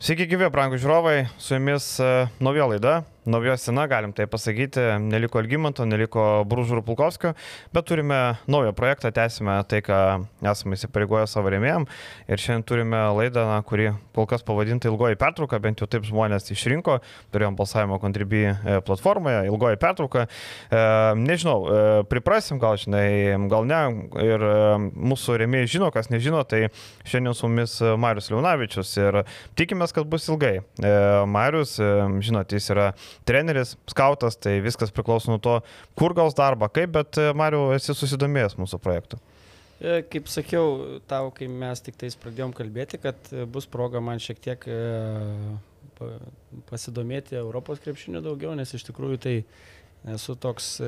Sveiki, gyvi, brangų žiūrovai, su jumis e, nauja laida, nauja sena, galim tai pasakyti, neliko Algymanto, neliko Brūžų ir Pulkovskio, bet turime naują projektą, tęsime tai, ką esame įsipareigoję savo rėmėjim ir šiandien turime laidą, na, kuri kol kas pavadinta ilgoji pertrauka, bent jau taip žmonės išrinko, turėjom balsavimo kontribį e, platformoje, ilgoji pertrauka, e, nežinau, e, priprasim gal, žinai, gal ne, ir e, mūsų rėmėjai žino, kas nežino, tai šiandien su mumis Marius Liunavičius ir tikimės, kad bus ilgai. E, Marius, e, žinot, jis yra treneris, skautas, tai viskas priklauso nuo to, kur gaus darbą, kaip, bet e, Mariu, esi susidomėjęs mūsų projektu. E, kaip sakiau, tau, kai mes tik tais pradėjom kalbėti, kad e, bus proga man šiek tiek pasidomėti Europos krepšiniu daugiau, nes iš tikrųjų tai esu toks,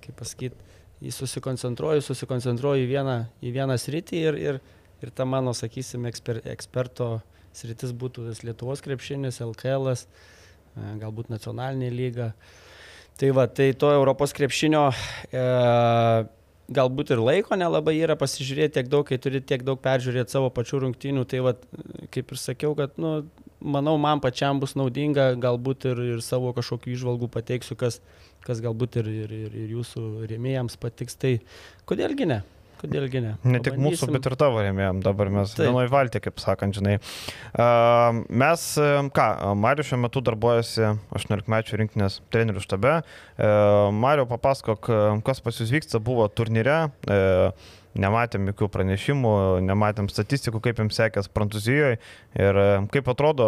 kaip pasakyti, susikoncentruoju, susikoncentruoju į vieną, į vieną sritį ir, ir, ir ta mano, sakysim, eksper, eksperto sritis būtų Lietuvos krepšinis, LKL, -as galbūt nacionalinė lyga. Tai va, tai to Europos krepšinio e, galbūt ir laiko nelabai yra pasižiūrėti tiek daug, kai turi tiek daug peržiūrėti savo pačių rungtynių. Tai va, kaip ir sakiau, kad, nu, manau, man pačiam bus naudinga, galbūt ir, ir savo kažkokių išvalgų pateiksiu, kas, kas galbūt ir, ir, ir, ir jūsų rėmėjams patiks. Tai kodėlgi ne? Kodėlgi ne? Ne tik mūsų, bet ir tavo rėmėjom. Dabar mes vienoje valtė, kaip sakant, žinai. Mes, ką, Mariu šiuo metu darbuojasi 18 mečių rinktinės trenerių štabe. Mariu, papasakok, kas pas jūs vyksta, buvo turnyre. Nematėm jokių pranešimų, nematėm statistikų, kaip jums sekės Prancūzijoje ir kaip atrodo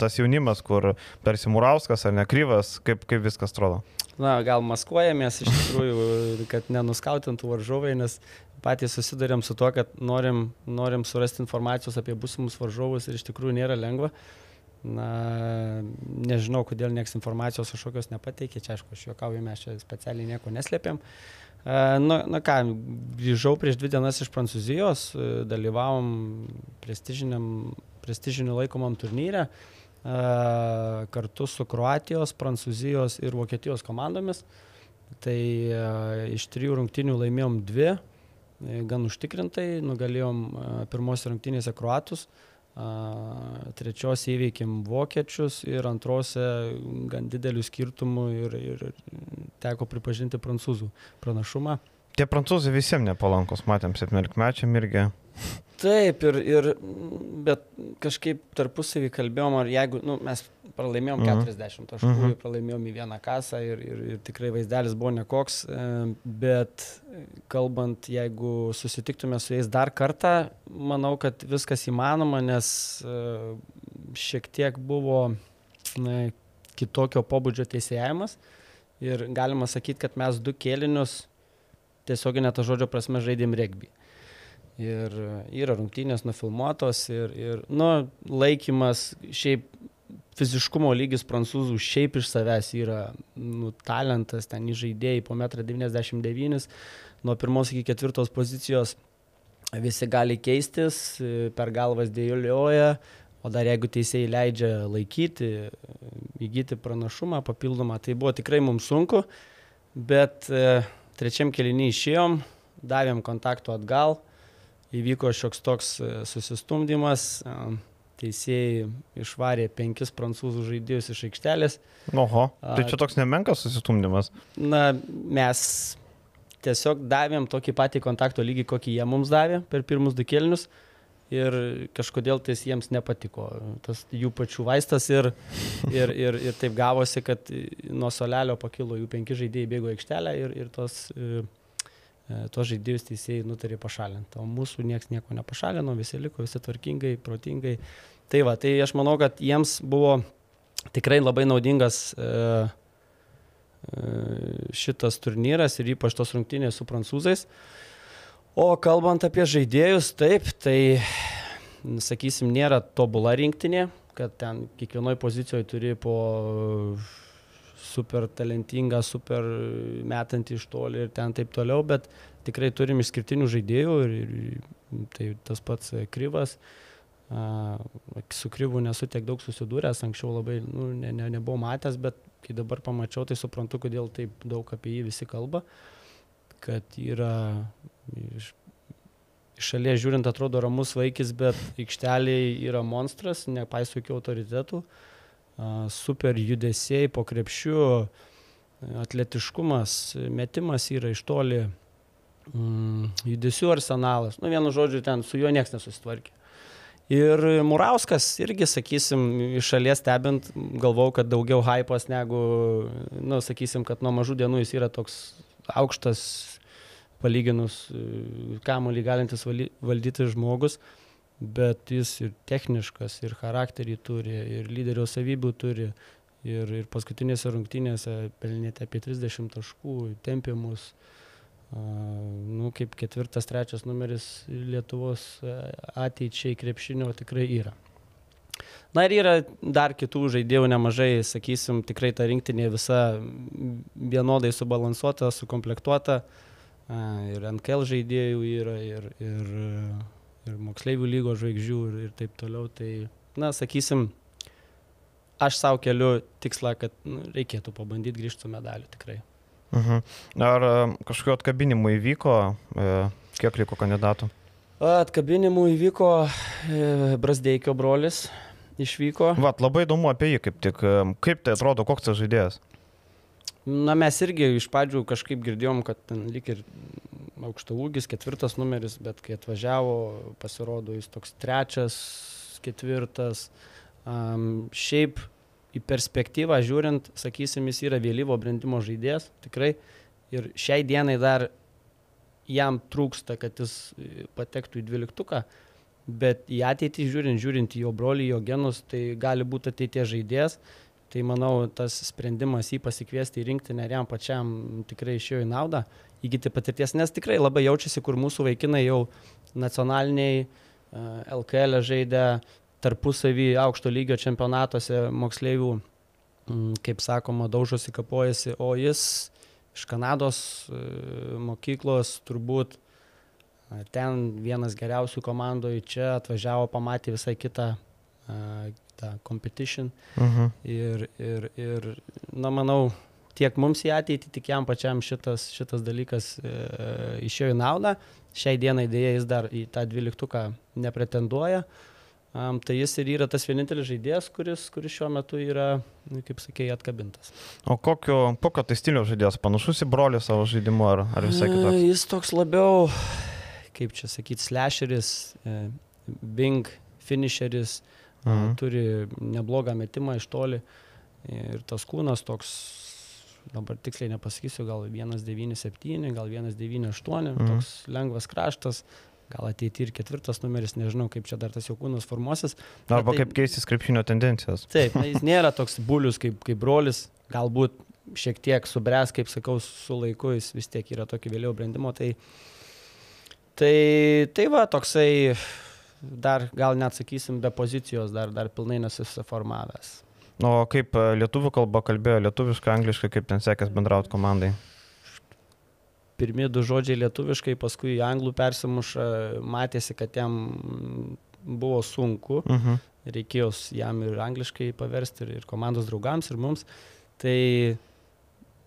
tas jaunimas, kur tarsi Murauskas ar nekryvas, kaip, kaip viskas atrodo. Na, gal maskuojamės iš tikrųjų, kad nenuskautintų varžovai, nes patys susidurėm su tuo, kad norim, norim surasti informacijos apie būsimus varžovus ir iš tikrųjų nėra lengva. Na, nežinau, kodėl nieks informacijos kažkokios nepateikė, čia aišku, aš juokauju, mes čia specialiai nieko neslėpėm. Na, na ką, grįžau prieš dvi dienas iš Prancūzijos, dalyvavom prestižiniu laikomam turnyre kartu su Kroatijos, Prancūzijos ir Vokietijos komandomis. Tai iš trijų rungtinių laimėjom dvi, E, gan užtikrintai, nugalėjom e, pirmos rungtynėse kruatus, trečios įveikėm vokiečius ir antrose gan didelių skirtumų ir, ir teko pripažinti prancūzų pranašumą. Tie prancūzai visiems nepalankos, matėm 17 mečiam irgi. Taip, ir, ir, bet kažkaip tarpusavį kalbėjom, ar jeigu, nu, mes pralaimėjom mhm. 40 taškų, mhm. pralaimėjom į vieną kasą ir, ir, ir tikrai vaizdelis buvo nekoks, e, bet kalbant, jeigu susitiktume su jais dar kartą, manau, kad viskas įmanoma, nes e, šiek tiek buvo na, kitokio pobūdžio teisėjimas ir galima sakyti, kad mes du kėlinius tiesioginė ta žodžio prasme žaidėm regbį. Ir yra rungtynės nufilmuotos ir, ir nu, laikymas šiaip fiziškumo lygis prancūzų šiaip iš savęs yra nu, talentas, ten žaidėjai po 1,99 m, nuo pirmos iki ketvirtos pozicijos visi gali keistis, per galvas dėlioja, o dar jeigu teisėjai leidžia laikyti, įgyti pranašumą papildomą, tai buvo tikrai mums sunku, bet e, trečiam kelinį išėjom, davėm kontaktų atgal įvyko šioks toks e, susistumdymas, e, teisėjai išvarė penkis prancūzų žaidėjus iš aikštelės. Oho, tai čia toks nemenkas susistumdymas. Na, mes tiesiog davėm tokį patį kontakto lygį, kokį jie mums davė per pirmus du kelnius ir kažkodėl tai jiems nepatiko. Tas jų pačių vaistas ir, ir, ir, ir taip gavosi, kad nuo solelio pakilo jų penki žaidėjai bėgo aikštelę ir, ir tos e, E, tuos žaidėjus teisėjai nutarė pašalinti. O mūsų niekas nieko nepašalino, visi liko, visi tvarkingai, protingai. Tai va, tai aš manau, kad jiems buvo tikrai labai naudingas e, šitas turnyras ir ypač tos rungtynės su prancūzais. O kalbant apie žaidėjus, taip, tai, sakysim, nėra tobula rinktinė, kad ten kiekvienoje pozicijoje turi po super talentingą, super metantį iš toli ir ten taip toliau, bet tikrai turim išskirtinių žaidėjų ir, ir tai tas pats Kryvas. Su Kryvu nesu tiek daug susidūręs, anksčiau labai nu, ne, ne, nebuvau matęs, bet kai dabar pamačiau, tai suprantu, kodėl taip daug apie jį visi kalba, kad yra iš iš šalies žiūrint atrodo ramus vaikis, bet aikšteliai yra monstras, nepaiso jokių autoritetų. Super judesiai po krepšiu, atletiškumas, metimas yra iš toli, mm, judesių arsenalas. Nu, vienu žodžiu, ten su juo niekas nesusitvarkė. Ir Murauskas irgi, sakysim, iš šalies stebint, galvau, kad daugiau hypos negu, nu, sakysim, kad nuo mažų dienų jis yra toks aukštas palyginus kamuolį galintis valdyti žmogus, bet jis ir techniškas, ir charakterį turi, ir lyderio savybių turi, ir, ir paskutinėse rungtynėse pelnėte apie 30 taškų, tempimus, nu, kaip ketvirtas, trečias numeris Lietuvos e, ateičiai krepšinio tikrai yra. Na ir yra dar kitų žaidėjų nemažai, sakysim, tikrai ta rinktinė visa vienodai subalansuota, sukomplektuota. Ir NKL žaidėjų yra, ir, ir, ir moksleivių lygos žvaigždžių ir, ir taip toliau. Tai, na, sakysim, aš savo keliu tikslą, kad nu, reikėtų pabandyti grįžti su medaliu tikrai. Mhm. Ar kažkokio atkabinimų įvyko, e, kiek liko kandidatų? Atkabinimų įvyko e, Brasdeikio brolis, išvyko. Vat, labai įdomu apie jį, kaip tik, kaip tai atrodo, koks tas žaidėjas. Na, mes irgi iš pradžių kažkaip girdėjom, kad ten lik ir aukšta ūgis, ketvirtas numeris, bet kai atvažiavo, pasirodo jis toks trečias, ketvirtas. Um, šiaip į perspektyvą žiūrint, sakysim, jis yra vėlyvo brandimo žaidėjas, tikrai. Ir šiai dienai dar jam trūksta, kad jis patektų į dvyliktuką, bet į ateitį žiūrint, žiūrint į jo brolį, jo genus, tai gali būti ateities žaidėjas tai manau tas sprendimas jį pasikviesti į rinktinę ir jam pačiam tikrai išėjo į naudą įgyti patirties, nes tikrai labai jaučiasi, kur mūsų vaikinai jau nacionaliniai LKL e žaidė tarpusavį aukšto lygio čempionatuose moksleivių, kaip sakoma, daužosi kapojasi, o jis iš Kanados e, mokyklos turbūt ten vienas geriausių komandų, čia atvažiavo, pamatė visai kitą tą competition. Mhm. ir, ir, ir, na, manau, tiek mums į ateitį, tik jam pačiam šitas, šitas dalykas e, išėjo į naudą. Šiai dienai dėja jis dar į tą dvyliktuką nepretenduoja. Um, tai jis ir yra tas vienintelis žaidėjas, kuris, kuris šiuo metu yra, kaip sakėjai, atkabintas. O kokio, kokio tai stiliaus žaidėjas? Panašus į brolį savo žaidimu ar, ar visai kitoks? Jis toks labiau, kaip čia sakyti, slasheris, e, bing, finisheris, Mhm. Turi neblogą metimą iš toli. Ir tas kūnas toks, dabar tiksliai nepasakysiu, gal 197, gal 198, mhm. toks lengvas kraštas. Gal ateiti ir ketvirtas numeris, nežinau, kaip čia dar tas jau kūnas formuosis. Arba tai, kaip keistis krepšinio tendencijos. Taip, na, jis nėra toks bulius kaip, kaip brolis, galbūt šiek tiek subręs, kaip sakau, su laiku jis vis tiek yra tokio vėliau brandimo. Tai, tai, tai va, toksai dar gal net sakysim be pozicijos dar, dar pilnai nesusiformavęs. O kaip e, lietuvių kalba kalbėjo, lietuviškai, angliškai, kaip ten sekės bendrauti komandai? Pirmie du žodžiai lietuviškai, paskui į anglų persimuša, matėsi, kad jam buvo sunku, uh mhm. -huh. reikėjo jam ir angliškai paversti, ir, ir komandos draugams, ir mums. Tai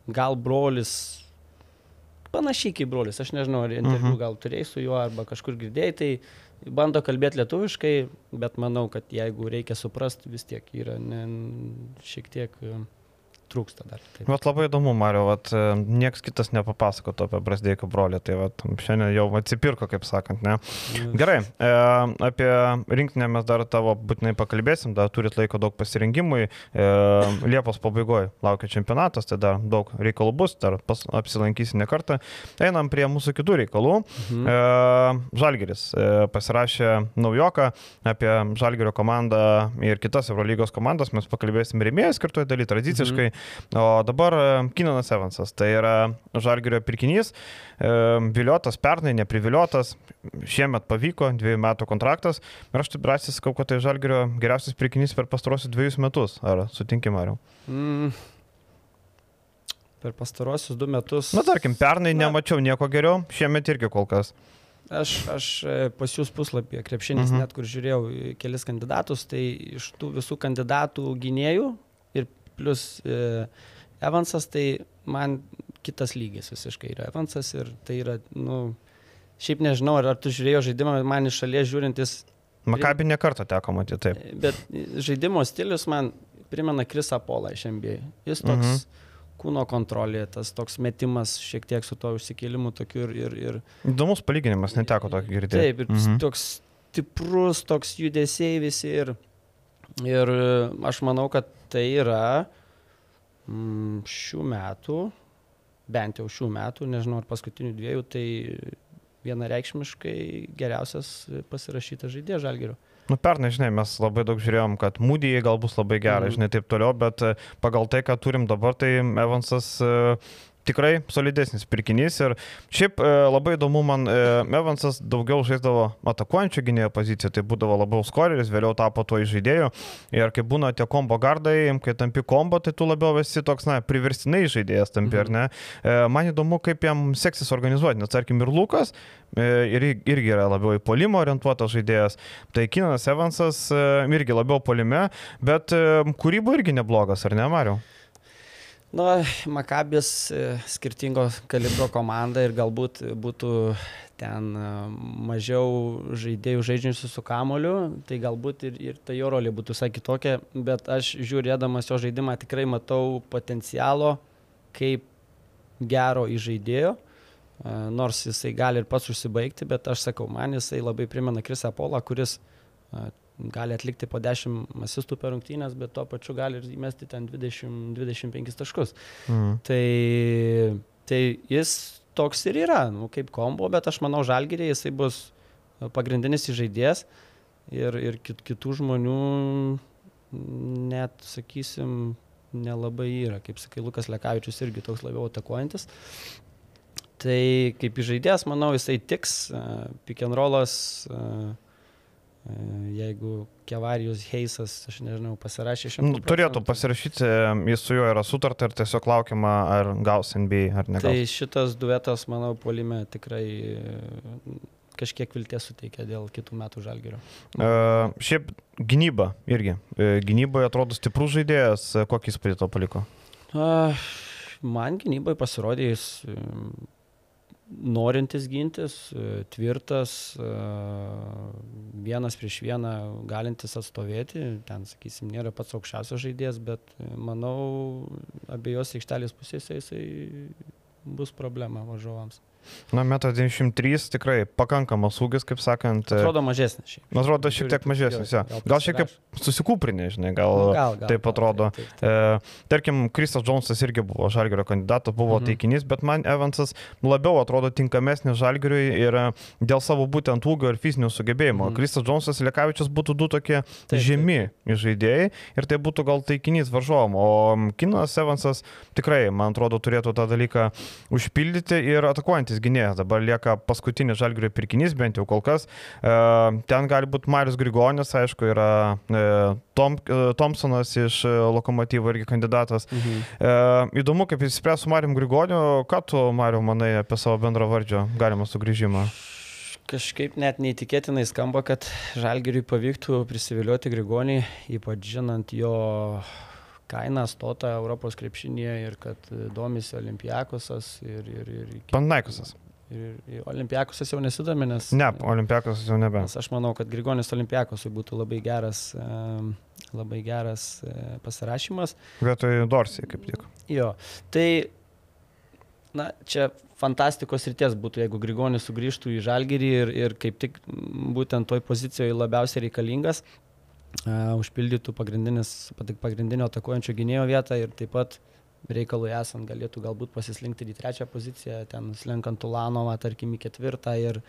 gal brolis, panašiai kaip brolis, aš nežinau, ar interviu uh mhm. -huh. gal turėjai su juo, arba kažkur girdėjai, tai bando kalbėti lietuviškai, bet manau, kad jeigu reikia suprasti, vis tiek yra ne, šiek tiek trūksta dar. Taip. Vat labai įdomu, Mario, vat, e, nieks kitas nepapasakotų apie Brasdeikio brolį, tai vat, šiandien jau atsipirko, kaip sakant, ne. Yes. Gerai, e, apie rinkinę mes dar tavo būtinai pakalbėsim, dar turit laiko daug pasirinkimui. E, Liepos pabaigoje laukia čempionatas, tai dar daug reikalų bus, dar pas, apsilankysi ne kartą. Einam prie mūsų kitų reikalų. Mhm. E, Žalgeris e, pasirašė naujoką apie Žalgerio komandą ir kitas Eurolygos komandas, mes pakalbėsim rėmėjai skirtoje daly tradiciškai. Mhm. O dabar e, Kinanas Evansas, tai yra Žalgirio pirkinys, e, viliotas pernai, nepriviliotas, šiemet pavyko, dviejų metų kontraktas. Ir aš taip drąsiai sakau, kad tai Žalgirio geriausias pirkinys per pastarosius dviejus metus. Ar sutinki, Mariu? Mm. Per pastarosius du metus. Na, tarkim, pernai Na. nemačiau nieko geriau, šiemet irgi kol kas. Aš, aš e, pas jūs puslapyje krepšinis, mhm. net kur žiūrėjau kelis kandidatus, tai iš tų visų kandidatų gynėjų plus e, Evansas, tai man kitas lygis visiškai yra Evansas ir tai yra, nu, šiaip nežinau, ar, ar tu žiūrėjo žaidimą, man iš šalies žiūrintis. Makabi ne kartą teko matyti, taip. Bet žaidimo stilius man primena Krisa Polą iš NBA. Jis toks mhm. kūno kontrolė, tas toks metimas šiek tiek su to užsikėlimu tokiu ir... ir, ir... Įdomus palyginimas, neteko tokio girdėti. Taip, ir mhm. toks stiprus, toks judesiai visi ir, ir aš manau, kad tai yra mm, šių metų, bent jau šių metų, nežinau ar paskutinių dviejų, tai vienareikšmiškai geriausias pasirašytas žaidėjas Žalgiriu. Nu, pernai, žinai, mes labai daug žiūrėjom, kad Mūdijai gal bus labai gerai, mm. žinai, taip toliau, bet pagal tai, ką turim dabar, tai Evansas tikrai solidesnis pirkinys ir šiaip e, labai įdomu man, e, Evansas daugiau žaisdavo atakuojančio gynėjo poziciją, tai būdavo labiau skoreris, vėliau tapo tuo žaidėju ir kai būna tie kombo gardai, kai tampi kombo, tai tu labiau esi toks, na, priverstinai žaidėjas tampi, mhm. ar ne? E, man įdomu, kaip jam seksis organizuoti, nes tarkim ir Lukas, e, ir, irgi yra labiau į polimą orientuotas žaidėjas, tai Kinas Evansas e, irgi labiau polime, bet e, kūrybo irgi neblogas, ar ne, Mariu? Na, Makabis e, skirtingo kalibro komanda ir galbūt būtų ten e, mažiau žaidėjų žaidžiančių su kamoliu, tai galbūt ir, ir ta jo rolė būtų visai kitokia, bet aš žiūrėdamas jo žaidimą tikrai matau potencialo kaip gero įžaidėjo, e, nors jisai gali ir pats užsibaigti, bet aš sakau, man jisai labai primena Krisą Polą, kuris gali atlikti po 10 asistų per rungtynės, bet tuo pačiu gali ir įmesti ten 20-25 taškus. Mhm. Tai, tai jis toks ir yra, nu, kaip kombo, bet aš manau, žalgyrė jisai bus pagrindinis žaidėjas ir, ir kit, kitų žmonių net, sakysim, nelabai yra. Kaip sakai, Lukas Lekavičius irgi toks labiau atakuojantis. Tai kaip žaidėjas, manau, jisai tiks. Uh, pick and rollas uh, E, jeigu Kevarijus Heisas, aš nežinau, pasirašė šiandien. Nu, turėtų pasirašyti, jis su juo yra sutarta ir tiesiog laukiama, ar gaus NBA ar ne. Tai šitas duetas, manau, polime tikrai e, kažkiek vilties suteikia dėl kitų metų žalgerio. Uh, šiaip gynyba irgi. Gynyboje atrodo stiprus žaidėjas, kokį įspūdį to paliko? Uh, man gynybai pasirodė jis norintis gintis, e, tvirtas, e, vienas prieš vieną galintis atstovėti. Ten, sakysim, nėra pats aukščiausias žaidėjas, bet e, manau, abiejose aikštelės pusėse jisai bus problema važiuovams. Na, metą 93 tikrai pakankamas ūgis, kaip sakant. Atrodo mažesnis šiaip. Man atrodo šiek tiek mažesnis, jo. Gal, gal šiek tiek susikūprinė, žinai, gal, nu, gal, gal taip atrodo. Taip, taip, taip. E, tarkim, Kristas Džonsas irgi buvo Žalgerio kandidatas, buvo mhm. taikinys, bet man Evansas labiau atrodo tinkamesnis Žalgeriui ir dėl savo būtent ūgio ir fizinių sugebėjimų. Mhm. Kristas Džonsas ir Lekavičius būtų du tokie taip, žemi taip. žaidėjai ir tai būtų gal taikinys varžovom, o Kinas Evansas tikrai, man atrodo, turėtų tą dalyką užpildyti ir atakuojantį sekantis gynėjas. Dabar lieka paskutinis žalgerio pirkinys, bent jau kol kas. E, ten gali būti Marius Grigonis, aišku, yra e, Tom, e, Thompsonas iš Lokomotyvo irgi kandidatas. Mhm. Įdomu, kaip jis spręs su Marium Grigoniu. Ką tu, Mariu, manai apie savo bendro vardžio galimą sugrįžimą? kažkaip net neįtikėtinai skamba, kad Žalgiriui pavyktų prisivilioti Grigonį, ypač žinant jo kainą stota Europos krepšinėje ir kad domisi Olimpiakosas ir... ir, ir Panaikosas. Ir, Olimpiakosas jau nesidomi, nes... Ne, Olimpiakosas jau nebe. Aš manau, kad Grigonis Olimpiakosui būtų labai geras, labai geras e, pasirašymas. Vietoj Dorsija, kaip tik. Jo, tai, na, čia fantastikos ryties būtų, jeigu Grigonis sugrįžtų į Žalgirį ir, ir kaip tik būtent toj pozicijoje labiausiai reikalingas, užpildytų pagrindinio atakuojančio gynėjo vietą ir taip pat reikalui esant galėtų galbūt pasislinkti į trečią poziciją, ten slenkant Tulanovą, tarkim, į ketvirtą ir,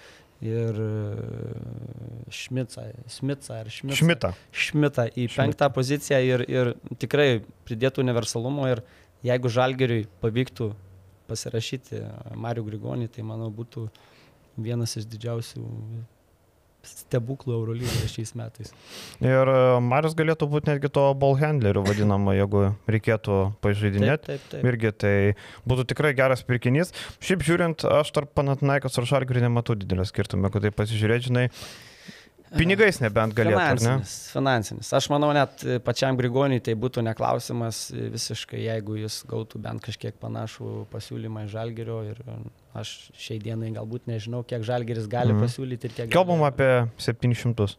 ir Šmicą, Šmicą ar Šmicą. Šmitą. Šmitą į Šmitą. penktą poziciją ir, ir tikrai pridėtų universalumo ir jeigu Žalgeriui pavyktų pasirašyti Mariu Grigonį, tai manau būtų vienas iš didžiausių stebuklų Eurolygoje šiais metais. Ir e, Marius galėtų būti netgi to ball handleriu vadinama, jeigu reikėtų pažaidinėti. Irgi tai būtų tikrai geras pirkinys. Šiaip žiūrint, aš tarp Panatinaikos ir Šargrių nematau didelio skirtumo, jeigu tai pasižiūrėt, žinai. Pinigais nebent galėtų, ar ne? Finansinis, finansinis. Aš manau, net pačiam Grigoniui tai būtų neklausimas visiškai, jeigu jis gautų bent kažkiek panašų pasiūlymą iš Žalgerio ir aš šiai dienai galbūt nežinau, kiek Žalgeris gali Mhm. pasiūlyti ir kiek... Kalbam apie 700.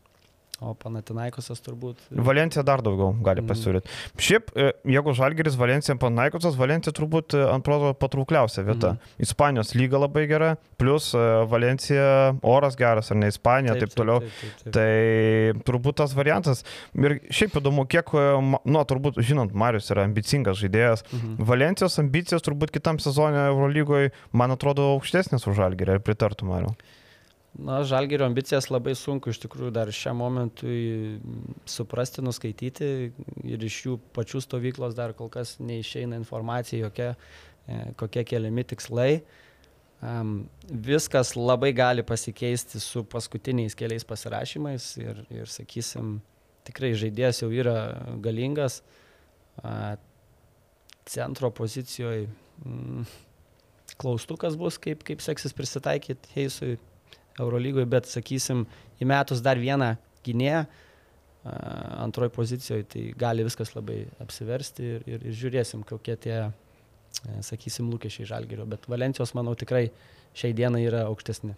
O Panatinaikosas turbūt... Valencija dar daugiau gali pasiūlyti. Šiaip, e, jeigu Žalgeris, Valencija, Panaikosas, Valencija turbūt e, ant proto patraukliausia vieta. Mhm. Ispanijos lyga labai gera, plus e, Valencija oras geras, ar ne Ispanija, taip, taip toliau. Taip, taip, taip. Tai turbūt tas variantas. Ir šiaip įdomu, kiek, nu, turbūt, žinant, Marius yra ambicingas žaidėjas. Mhm. Valencijos ambicijos turbūt kitam sezonė Eurolygoje, man atrodo, aukštesnės už Žalgerį. Ar pritartų, Mariu? Na, Žalgerio ambicijas labai sunku iš tikrųjų dar šiam momentui suprasti, nuskaityti ir iš jų pačių stovyklos dar kol kas neišeina informacija jokia, e, kokie keliami tikslai. Um, viskas labai gali pasikeisti su paskutiniais keliais pasirašymais ir, ir sakysim, tikrai žaidėjas jau yra galingas. A, centro pozicijoje mm, klaustukas bus, kaip, kaip seksis prisitaikyti Heisui Eurolygoje, bet sakysim, įmetus dar vieną gynėją antroji pozicijoje, tai gali viskas labai apsiversti ir, ir, ir žiūrėsim, kokie tie, sakysim, lūkesčiai žalgerio, bet Valencijos, manau, tikrai šiai dienai yra aukštesni.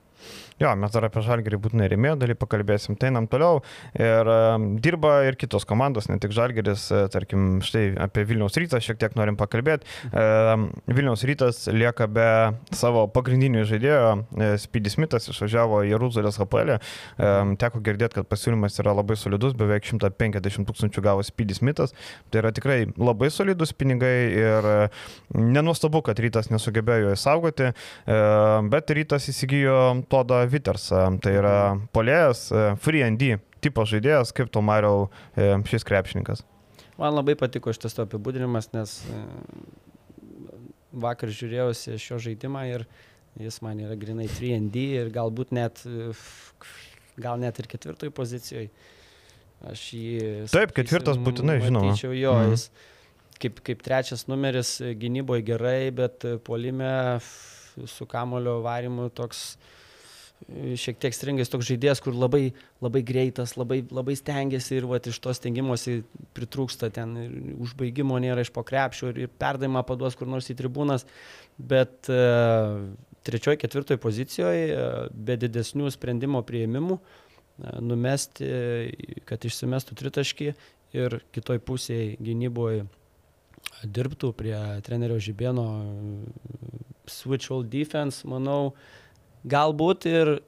Jo, mes dar apie Žalgerį būtinai rėmėjo dalį pakalbėsim, tai einam toliau. Ir um, dirba ir kitos komandos, ne tik Žalgeris, e, tarkim, štai apie Vilniaus rytą šiek tiek norim pakalbėti. Um, Vilniaus rytas lieka be savo pagrindinio žaidėjo, e, Speedy Smithas išvažiavo į Jeruzalės HPL. Um, teko girdėti, kad pasiūlymas yra labai solidus, beveik 150 tūkstančių gavo Speedy Smithas. Tai yra tikrai labai solidus pinigai ir e, nenuostabu, kad rytas nesugebėjo jo įsaugoti. E, bet rytas įsigijo Todą Vitersą, tai yra polėjas, e, free ND tipo žaidėjas, kaip to Mariau e, šis krepšininkas. Man labai patiko šitas to apibūdinimas, nes e, vakar žiūrėjausi šio žaidimą ir jis man yra grinai 3ND ir galbūt net, gal net ir ketvirtoj pozicijoje. Aš jį... Taip, ketvirtas būtinai, žinoma. Tačiau jo, Mhm. jis kaip, kaip trečias numeris gynyboje gerai, bet e, puolime f- su kamulio varimu toks e, šiek tiek stringas toks žaidėjas, kur labai, labai greitas, labai, labai stengiasi ir vat, iš to stengimosi pritrūksta ten užbaigimo nėra iš po krepšio ir, ir perdavimą paduos kur nors į tribūnas, bet e, trečioje, ketvirtoje pozicijoje e, be didesnių sprendimo prieimimų e, numesti, e, kad išsimestų tritaškį ir kitoj pusėje gynyboje dirbtų prie trenerio Žibėno switch all defense, manau, galbūt ir e,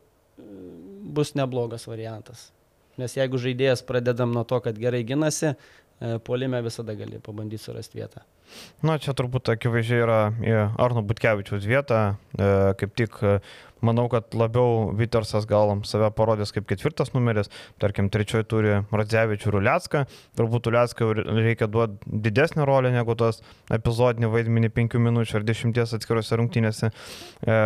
bus neblogas variantas. Nes jeigu žaidėjas pradedam nuo to, kad gerai ginasi, e, puolime visada gali pabandyti surasti vietą. Na, čia turbūt akivaizdžiai yra Arno Butkevičius vietą, e, kaip tik manau, kad labiau Vitersas gal save parodys kaip ketvirtas numeris, tarkim, trečioji turi Radzevičių Rulecką, turbūt Rulecką reikia duoti didesnį rolę negu tas epizodinį vaidmenį 5 minučių ar 10 atskirose rungtynėse. E,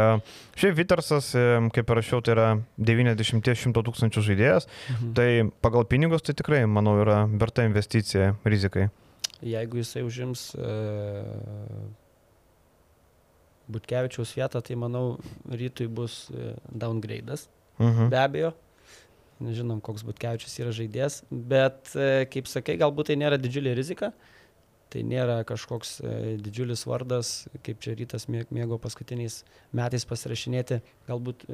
šiaip Vitersas, e, kaip ir rašiau, tai yra 90-100 tūkstančių žaidėjas, Mhm. tai pagal pinigus tai tikrai, manau, yra verta investicija rizikai. Jeigu jisai užims e, Butkevičiaus vietą, tai manau, rytui bus e, downgrade'as. Mhm. Be abejo. Nežinom, koks Butkevičius yra žaidėjas, bet, e, kaip sakai, galbūt tai nėra didžiulė rizika. Tai nėra kažkoks e, didžiulis vardas, kaip čia rytas mė- mėgo paskutiniais metais pasirašinėti, galbūt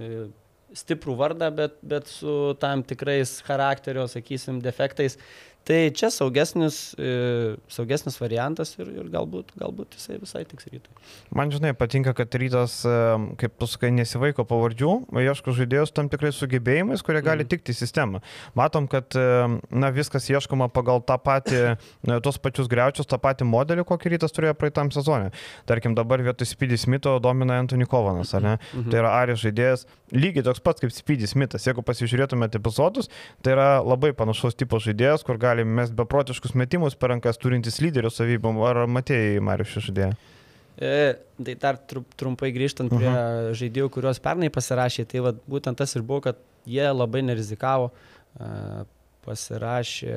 stiprų vardą, bet, bet su tam tikrais charakterio, sakysim, defektais. Tai čia saugesnis, e, saugesnis variantas ir, ir galbūt, galbūt jisai visai tiks rytui. Man žinai patinka, kad rytas, e, kaip tu sakai, nesivaiko pavardžių, ieško žaidėjus tam tikrais sugebėjimais, kurie gali Mhm. tikti sistemą. Matom, kad e, na, viskas ieškoma pagal tą patį, tos pačius greučius, tą patį modelį, kokį rytas turėjo praeitam sezonė. Tarkim, dabar vietoj Speedy Smito domina Anthony Kovanas, ar ne? Mhm. Tai yra Arijos žaidėjas, lygiai toks pats kaip Speedy Smithas. Jeigu pasižiūrėtumėte epizodus, tai yra labai panašus tipo žaidėjas, kur gali mes beprotiškus metimus per rankas turintis lyderio savybom. Ar matėjai Marius žaidėją? E, tai dar tru, trumpai grįžtant prie Mhm. žaidėjų, kuriuos pernai pasirašė, tai vat, būtent tas ir buvo, kad jie labai nerizikavo. E, pasirašė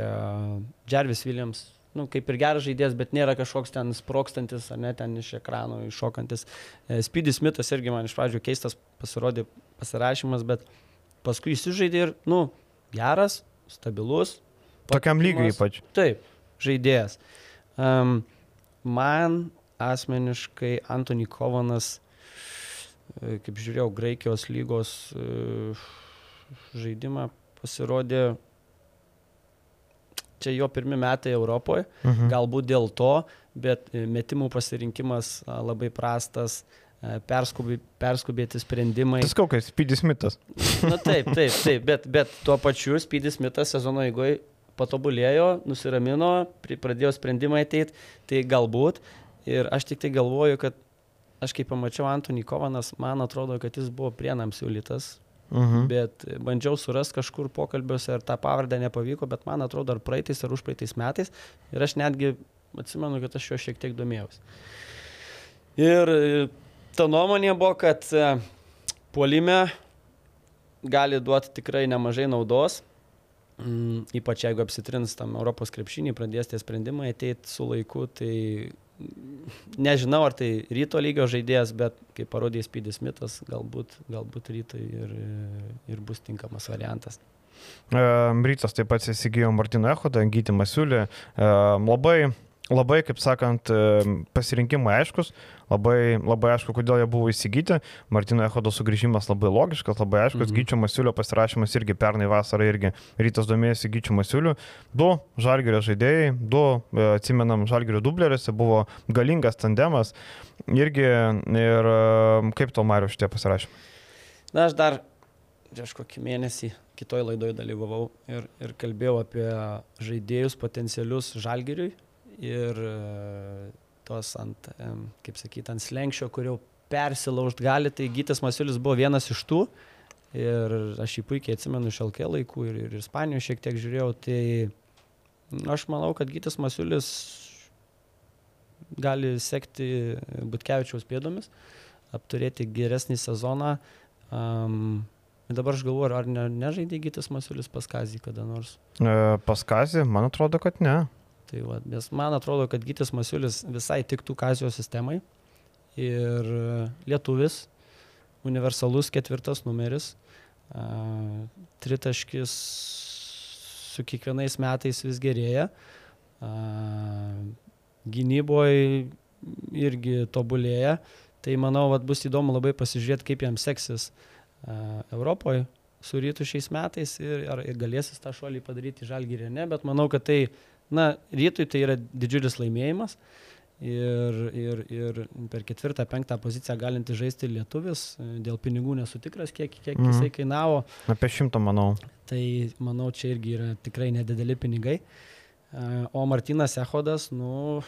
Jarvis Williams, nu, kaip ir geras žaidėjas, bet nėra kažkoks ten sprokstantis, ar ne ten iš ekrano iššokantis. E, Speedy Smithas irgi man iš pradžių keistas pasirodė pasirašymas, bet paskui įsižaidė ir, nu, geras, stabilus. Tokiam patikimas. ypač. Taip, žaidėjas. Um, man asmeniškai Antony Kovanas, e, kaip žiūrėjau, Graikijos lygos e, žaidimą pasirodė, čia jo pirmi metai Europoje, Mhm. galbūt dėl to, bet e, metimų pasirinkimas labai prastas, perskubi, perskubėti sprendimai. Tas kokias, Spydis mitas. Na taip, taip, taip, bet, bet tuo pačiu Spydis Mitas sezono eigoje patobulėjo, nusiramino, pradėjo sprendimai ateiti, tai galbūt. Ir aš tik tai galvoju, kad aš kai pamačiau Antonį Kovanas, man atrodo, kad jis buvo prienam siūlytas, Mhm. bet bandžiau surasti kažkur pokalbiuose ir tą pavardę nepavyko, bet man atrodo, ar praeitais ar užpraeitais metais. Ir aš netgi atsimenu, kad aš jo šiek tiek domėjausi. Ir e, ta nuomonė buvo, kad e, puolime gali duoti tikrai nemažai naudos. Mm, ypač jeigu apsitrins tam Europos krepšinį, pradės tie sprendimai ateiti su laiku, tai nežinau, ar tai ryto lygio žaidėjas, bet kaip parodė Spydis Mitas, galbūt, galbūt rytoj ir, ir bus tinkamas variantas. Rytas taip pat įsigijo Martino Echodą, Gyti Masiulį. Labai, labai, kaip sakant, pasirinkimai aiškus, labai, labai aišku, kodėl jie buvo įsigyti. Martino Echodo sugrįžimas labai logiškas, labai aiškus. Mhm. Gyčio Masiulio pasirašymas irgi pernai vasarą irgi Rytas domėjosi Gyčio Masiuliu. Du žalgerio žaidėjai, du, e, atsimenam, žalgerio dubleriuose buvo galingas tandemas. Irgi ir kaip to Mario šitie pasirašymai? Na, aš dar prieš kokį mėnesį kitoj laidoje dalyvavau ir, ir kalbėjau apie žaidėjus potencialius žalgiriui ir e, tos ant, em, kaip sakyti, ant slengščio, kur jau persilaužt gali, tai Gytis Masiulis buvo vienas iš tų. Ir aš jį puikiai atsimenu iš LK laikų ir, ir Ispanijoje šiek tiek žiūrėjau, tai nu, aš manau, kad Gytis Masiulis gali sekti Butkevičiaus pėdomis, apturėti geresnį sezoną. Um, dabar aš galvoju, ar ne, nežaidė Gytis Masiulis pas Kazį kada nors. E, Paskazį, man atrodo, kad ne. Tai va, nes man atrodo, kad Gytis Masiulis visai tiktų Kazijos sistemai. Ir lietuvis, universalus ketvirtas numeris, tritaškis su kiekvienais metais vis gerėja. Gynyboje irgi tobulėja. Tai manau, vat, bus įdomu labai pasižiūrėti, kaip jam seksis Europoje su rytu šiais metais ir ar ir galės jis tą šuolį padaryti žalgyrį ar ne, bet manau, kad tai, na, rytui tai yra didžiulis laimėjimas. Ir, ir, ir per ketvirtą, penktą poziciją galinti žaisti lietuvis, dėl pinigų nesu tikras, kiek, kiek Mhm. jisai kainavo, Apie šimtą, manau. tai manau, čia irgi yra tikrai nedideli pinigai. O Martinas Ehodas, nu,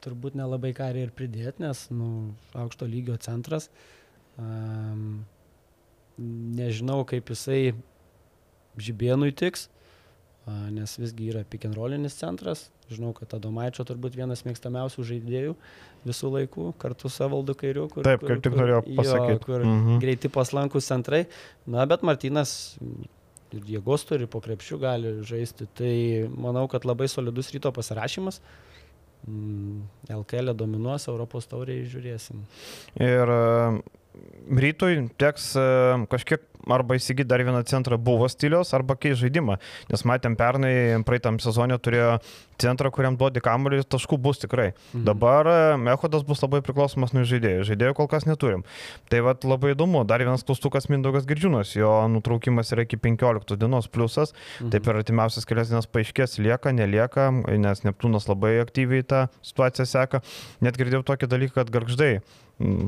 turbūt nelabai ką ir pridėti, nes, nu, aukšto lygio centras. Um, nežinau, kaip jisai žibėnui tiks, a, nes visgi yra rollinis centras. Žinau, kad Adomaičio turbūt vienas mėgstamiausių žaidėjų visų laikų, kartu su Evaldu Kairiu. Kur, Taip, kaip tik norėjau jo, pasakyti. kur Mhm. greiti paslankus centrai. Na, bet Martinas ir jėgos turi, po krepšių gali žaisti. Tai manau, kad labai solidus ryto pasirašymas. Mm, LKL dominuos, Europos tauriai žiūrėsim. Ir e, rytui teks e, kažkiek arba įsigyti dar vieną centrą buvo stiliaus, arba keisti žaidimą. Nes matėm pernai, praeitam sezonė turėjo centrą, kuriam duodi kamuolį, taškų bus tikrai. Mhm. Dabar Echodas bus labai priklausomas nuo žaidėjų. Žaidėjų kol kas neturim. Tai vad labai įdomu. Dar vienas klaustukas Mindaugas Girdžiūnas. Jo nutraukimas yra iki 15 dienos pliusas. Mhm. Tai per artimiausias kelias dienas paaiškės, lieka, nelieka, nes Neptūnas labai aktyviai tą situaciją seka. Net girdėjau tokį dalyką, kad garždai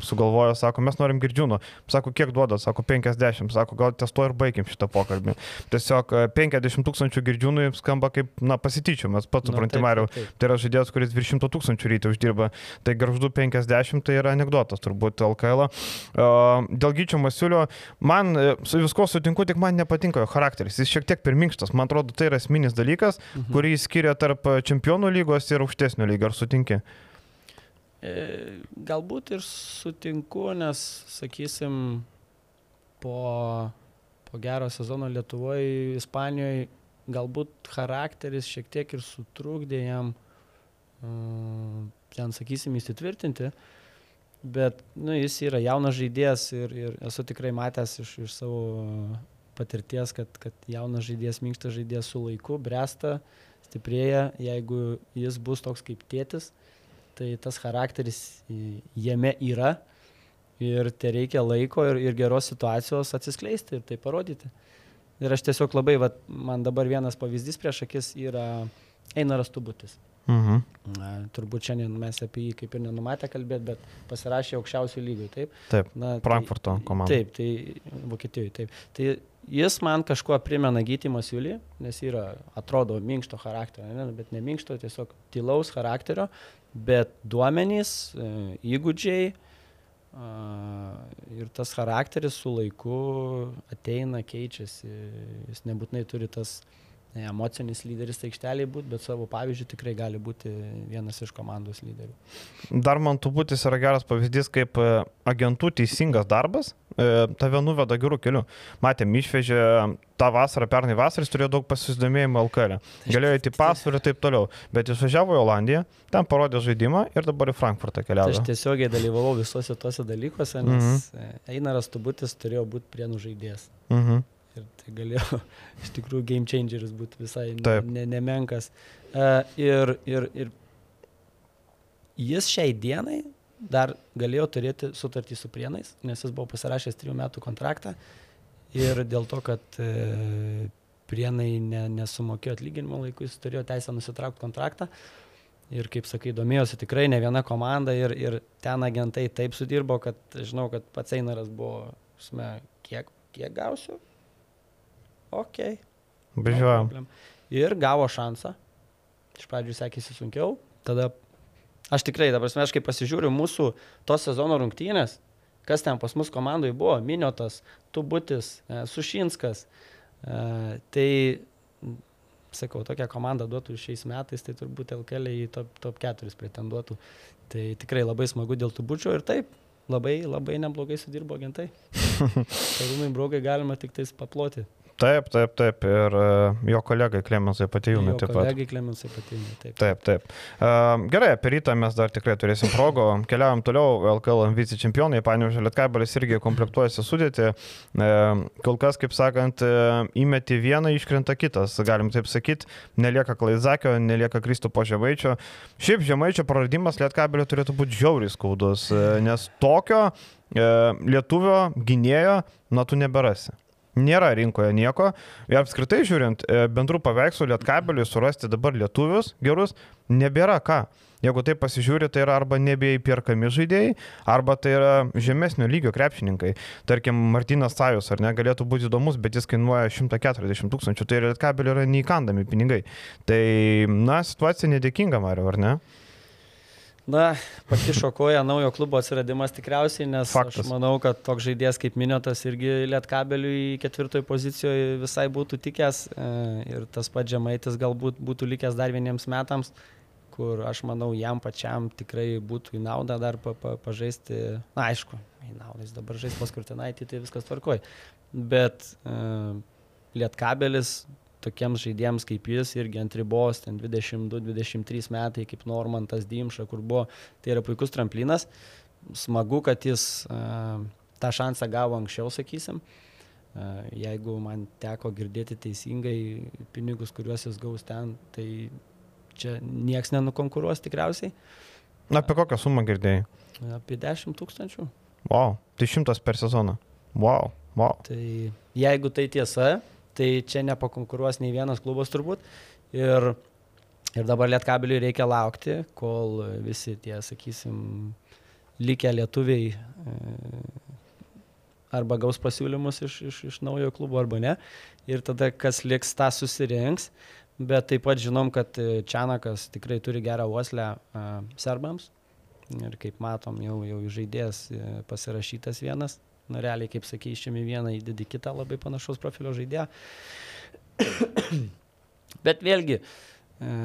sugalvojo, sako, mes norim girdžiūno. Sako, kiek duoda, sako, 50. Sako, gal ties to ir baigim šitą pokalbį. Tiesiog e, 50 tūkstančių girdžiūnų skamba kaip, na, pasityčiamas, pats Na, supranti, Mariau. Tai yra žaidėjas, kuris virš 100 tūkstančių ryte uždirba. Tai garždu 50 tai yra anegdotas, turbūt LKL. Uh, dėl Gyčio Masiulio, man e, su visko sutinku, tik man nepatinka jo charakteris. Jis šiek tiek per minkštas. Man atrodo, tai yra esminis dalykas, Mhm. kurį skiria tarp čempionų lygos ir aukštesnio lygio. Ar sutinki? E, galbūt ir sutinku, nes, sakysim, po, po gero sezono Lietuvoje, Ispanijoje, galbūt charakteris šiek tiek ir sutrukdė jam uh, ten, sakysim, įsitvirtinti. Bet nu, jis yra jaunas žaidėjas ir, ir esu tikrai matęs iš, iš savo patirties, kad, kad jaunas žaidėjas, minkštas žaidėjas su laiku bręsta, stiprėja, jeigu jis bus toks kaip tėtis, tai tas charakteris jame yra ir tai reikia laiko ir, ir geros situacijos atsiskleisti ir tai parodyti. Ir aš tiesiog labai, va, man dabar vienas pavyzdys prieš akis yra Einaras Tubutis. Mhm. Na, turbūt šiandien mes apie jį kaip ir nenumatę kalbėti, bet pasirašė aukščiausių lygių, taip? Taip. Na, tai Frankfurto komanda. Taip, tai Vokietijoje, taip. Tai jis man kažkuo primena Gytimą Siulį, nes yra, atrodo, minkšto charakterio, ne, bet ne minkšto, tiesiog tylaus charakterio, bet duomenys, e, įgūdžiai ir tas charakteris su laiku ateina, keičiasi, jis nebūtinai turi tas emocinis lyderis aikšteliai būti, bet savo pavyzdžių tikrai gali būti vienas iš komandos lyderių. Dar man tubutis yra geras pavyzdys, kaip e, agentų teisingas darbas e, tave nuveda gerų kelių. Matėm, išvežė tą vasarą, pernai vasarą, jis turėjo daug pasidomėjimo LKL. E. Galėjo įti pasvarį ir taip toliau, bet jis važiavo į Olandiją, ten parodė žaidimą ir dabar į Frankfurtą keliavo. Aš tiesiogiai dalyvavau visuose tuose dalykuose, nes mm -hmm. Einaras Tubutis turėjo būti prienų žaidėjas. Mm -hmm. Tai galėjo iš tikrųjų game changeris būti visai ne, nemenkas. Ir, ir, ir jis šiai dienai dar galėjo turėti sutartį su prienais, nes jis buvo pasirašęs trijų metų kontraktą ir dėl to, kad e, prienai ne, nesumokėjo atlyginimo laiku, jis turėjo teisę nusitraukti kontraktą. Ir kaip sakai, domėjosi tikrai ne viena komanda ir, ir ten agentai taip sudirbo, kad žinau, kad pats Einaras buvo, sme, kiek, kiek gausiu, ok. Bežiojam. No ir gavo šansą. Iš pradžių sekėsi sunkiau, tada aš tikrai, dabar aš kai pasižiūriu mūsų to sezono rungtynės, kas ten pas mus komandai buvo, Miniotas, Tubutis, e, Sušinskas, e, tai sakau, tokią komandą duotų šiais metais, tai turbūt LKL į top, top 4 pretenduotų. Tai tikrai labai smagu dėl tų bučių ir taip, labai, labai neblogai sudirbo agentai. Karūnai brogai galima tik tais paploti. Taip, taip, taip. Ir e, jo kolegai Klemensai Patijūnai taip pat. Kolegai Klemensai Patijūnai, taip. Taip, taip. Uh, gerai, apie rytą mes dar tikrai turėsim progų. Keliaujam toliau. LKL vice čempionai, Panevižė Lietkabelis irgi komplektuojasi sudėti. Uh, kol kas, kaip sakant, įmeti vieną, iškrenta kitas. Galim taip sakyti, nelieka Klaizakio, nelieka Kristupo Žemaičio. Šiaip Žemaičio praradimas Lietkabelio turėtų būti žiauriai skaudus, nes tokio lietuvio gynėjo, na, tu neberasi. Nėra rinkoje nieko. Ir apskritai žiūrint, e, bendrų paveikslų lietkabeliui surasti dabar lietuvius gerus nebėra ką. Jeigu tai pasižiūri, tai yra arba nebeįpirkami žaidėjai, arba tai yra žemesnio lygio krepšininkai. Tarkim, Martinas Sajus, ar ne, galėtų būti įdomus, bet jis kainuoja 140 tūkstančių, tai lietkabeliui yra neįkandami pinigai. Tai, na, situacija nedėkinga, Mario, ar ne? Na, pati šokoja naujo klubo atsiradimas tikriausiai, nes Faktas. aš manau, kad toks žaidėjas kaip Miniotas irgi Lietkabeliui ketvirtoje pozicijoje visai būtų tikęs e, ir tas pats Žemaitis galbūt būtų likęs dar vieniems metams, kur aš manau jam pačiam tikrai būtų į naudą dar pa, pa, pažaisti, na aišku, į naudą jis dabar žais pas Kurtinaitį, tai viskas tvarkoj, bet uh, Lietkabelis tokiems žaidėjams kaip jis irgi ant ribos, ten 22-23 metai kaip Normantas Dimša, kur buvo, tai yra puikus tramplinas. Smagu, kad jis uh, tą šansą gavo anksčiau, sakysim. Uh, jeigu man teko girdėti teisingai pinigus, kuriuos jis gaus ten, tai čia nieks nenukonkuruos tikriausiai. Na, apie kokią sumą girdėjai? Apie 10 tūkstančių. Wow, tai šimtas per sezoną. Wow, wow. Tai jeigu tai tiesa, tai čia nepakonkuruos nei vienas klubas turbūt. Ir, ir dabar lietkabiliui reikia laukti, kol visi tie, sakysim, likę lietuviai e, arba gaus pasiūlymus iš, iš, iš naujo klubo arba ne. Ir tada kas liks, tą susirinks. Bet taip pat žinom, kad Čianakas tikrai turi gerą uoslę uh, serbams. Ir kaip matom, jau, jau žaidėjas e, pasirašytas vienas nu, realiai, kaip sakai, išėmė vieną, įdedi kitą labai panašaus profilio žaidėją. Bet vėlgi, e,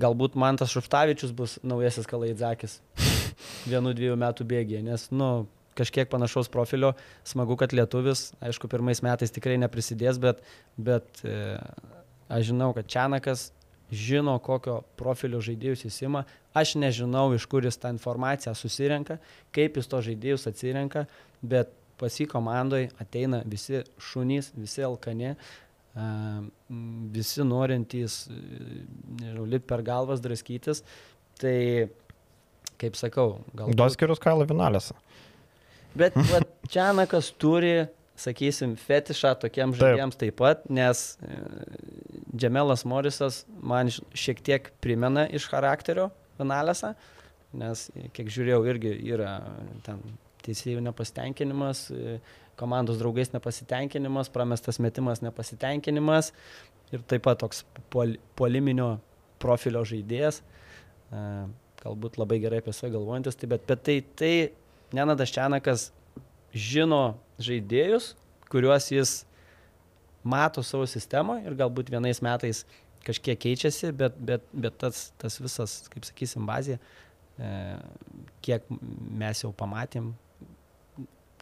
galbūt man tas Šuftavičius bus naujasis Kalaidzakis vienu dviejų metų bėgėje, nes, nu, kažkiek panašaus profilio, smagu, kad lietuvis, aišku, pirmais metais tikrai neprisidės, bet, bet e, aš žinau, kad Čianakas žino, kokio profilio žaidėjus jis ima. Aš nežinau, iš kur jis tą informaciją susirenka, kaip jis to žaidėjus atsirenka, bet pas jį komandoje ateina visi šunys, visi alkani, visi norintys, nežinau, lip per galvas draskytis. Tai, kaip sakau, gal... Doskirius Kailo Vinalėse. Bet Čianakas turi, sakysim, fetišą tokiems žaidėjams taip. taip pat, nes e, Džemelas Morisas man šiek tiek primena iš charakterio Vinalėse, nes, kiek žiūrėjau, irgi yra ten teisėjų nepasitenkinimas, e, komandos draugais nepasitenkinimas, pramestas metimas nepasitenkinimas ir taip pat toks pol, poliminio profilio žaidėjas, e, galbūt labai gerai apie save galvojantis, tai, bet, bet tai, tai Nenadas Čianakas žino žaidėjus, kuriuos jis mato savo sistemoje ir galbūt vienais metais kažkiek keičiasi, bet, bet, bet tas, tas visas, kaip sakysim, bazė, e, kiek mes jau pamatėm,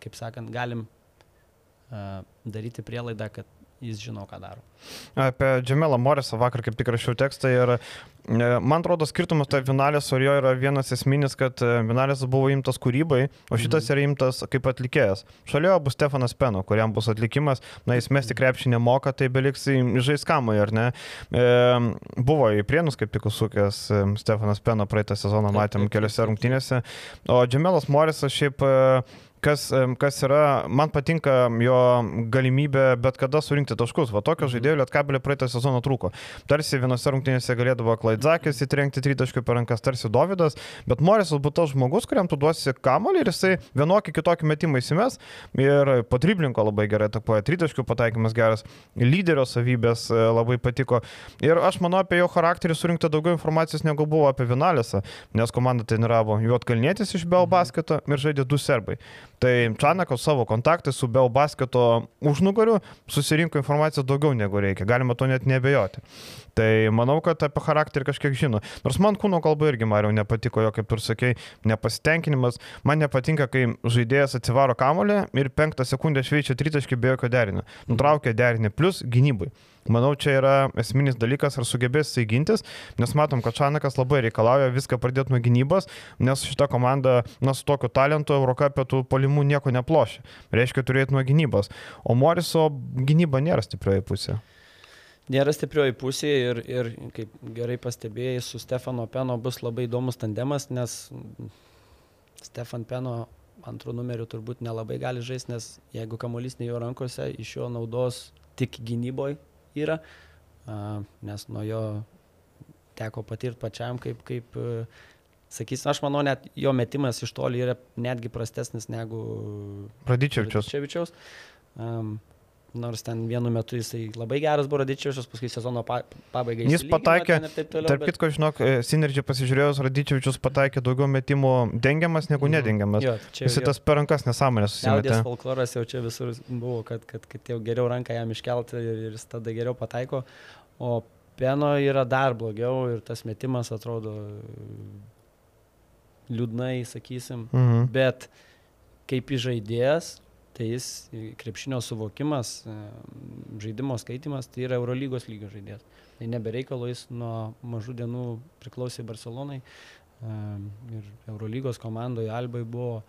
kaip sakant, galim daryti prielaidą, kad jis žino, ką daro. Apie Džemelą Morisą vakar kaip tik rašiau tekstą ir e, man atrodo skirtumas tarp Vinalės ir jo yra vienas esminis, kad e, Vinalės buvo imtas kūrybai, o šitas mhm. yra imtas kaip atlikėjas. Šalia bus Stefanas Peno, kuriam bus atlikimas, na jis mesti krepšį nemoka, tai beliks žais kamai, ar ne? E, buvo į prienus kaip tik užsukęs e, Stefanas Peno praeitą sezoną, matėm keliose rungtynėse, o Džemelas Morisas šiaip e, kas, kas yra, man patinka jo galimybė bet kada surinkti taškus. Va tokio mhm. žaidėjo Lietkabelė praeitą sezoną trūko. Tarsi vienose rungtynėse galėdavo Klaidzakis įtrengti tritaškių per rankas, tarsi Davidas, bet Morisas būtų tas žmogus, kuriam tu duosi kamolį ir jisai vienokį kitokį metimą įsimes ir po driblinko labai gerai atakuoja, tritaškių pataikymas geras, lyderio savybės e, labai patiko. Ir aš manau apie jo charakterį surinkti daugiau informacijos negu buvo apie Vinalėsą, nes komanda treniravo Juotkalnietis iš Bel mhm. ir žaidė du serbai. Tai Čanako savo kontaktai su Bell basketo užnugariu susirinko informacijos daugiau negu reikia, galima to net nebejoti. Tai manau, kad apie charakterį kažkiek žino. Nors man kūno kalba irgi, Mariau, nepatiko jo, kaip ir sakei, nepasitenkinimas. Man nepatinka, kai žaidėjas atsivaro kamolį ir penktą sekundę šveičia tritaškį be jokio derinio. Nutraukia derinį plus gynybai. Manau, čia yra esminis dalykas, ar sugebės jisai gintis, nes matom, kad Šanakas labai reikalauja viską pradėti nuo gynybos, nes šita komanda, na, su tokiu talentu Eurocapė tų polimų nieko neplošia. Reiškia turėti nuo gynybos. O Moriso gynyba nėra stiprioji pusė. Nėra stiprioji pusė ir, ir, kaip gerai pastebėjai, su Stefano Peno bus labai įdomus tandemas, nes Stefan Peno antrų numerių turbūt nelabai gali žaisti, nes jeigu kamuolys ne jo rankose, iš jo naudos tik gynyboje yra, nes nuo jo teko patirti pačiam, kaip, kaip e, sakysim, aš manau, net jo metimas iš toli yra netgi prastesnis negu Radičevičiaus. Um, Nors ten vienu metu jisai labai geras Borodičiavičius, paskui sezono pa, pabaigai. Jis pataikė, toliau, tarp kitko, bet... žinok, e, Sinergy pasižiūrėjus, Radičiavičius pataikė daugiau metimų dengiamas negu mm. nedengiamas. Jo, čia, jis tas per rankas nesąmonės susimetė. Liaudės folkloras jau čia visur buvo, kad, kad, kad jau geriau ranką jam iškelti ir, ir jis tada geriau pataiko. O Peno yra dar blogiau ir tas metimas atrodo liūdnai, sakysim. -hmm. Bet kaip įžaidėjas, tai jis krepšinio suvokimas, e, žaidimo skaitimas, tai yra Eurolygos lygio žaidėjas. Tai nebereikalo jis nuo mažų dienų priklausė Barcelonai e, ir Eurolygos komandoje Albai buvo.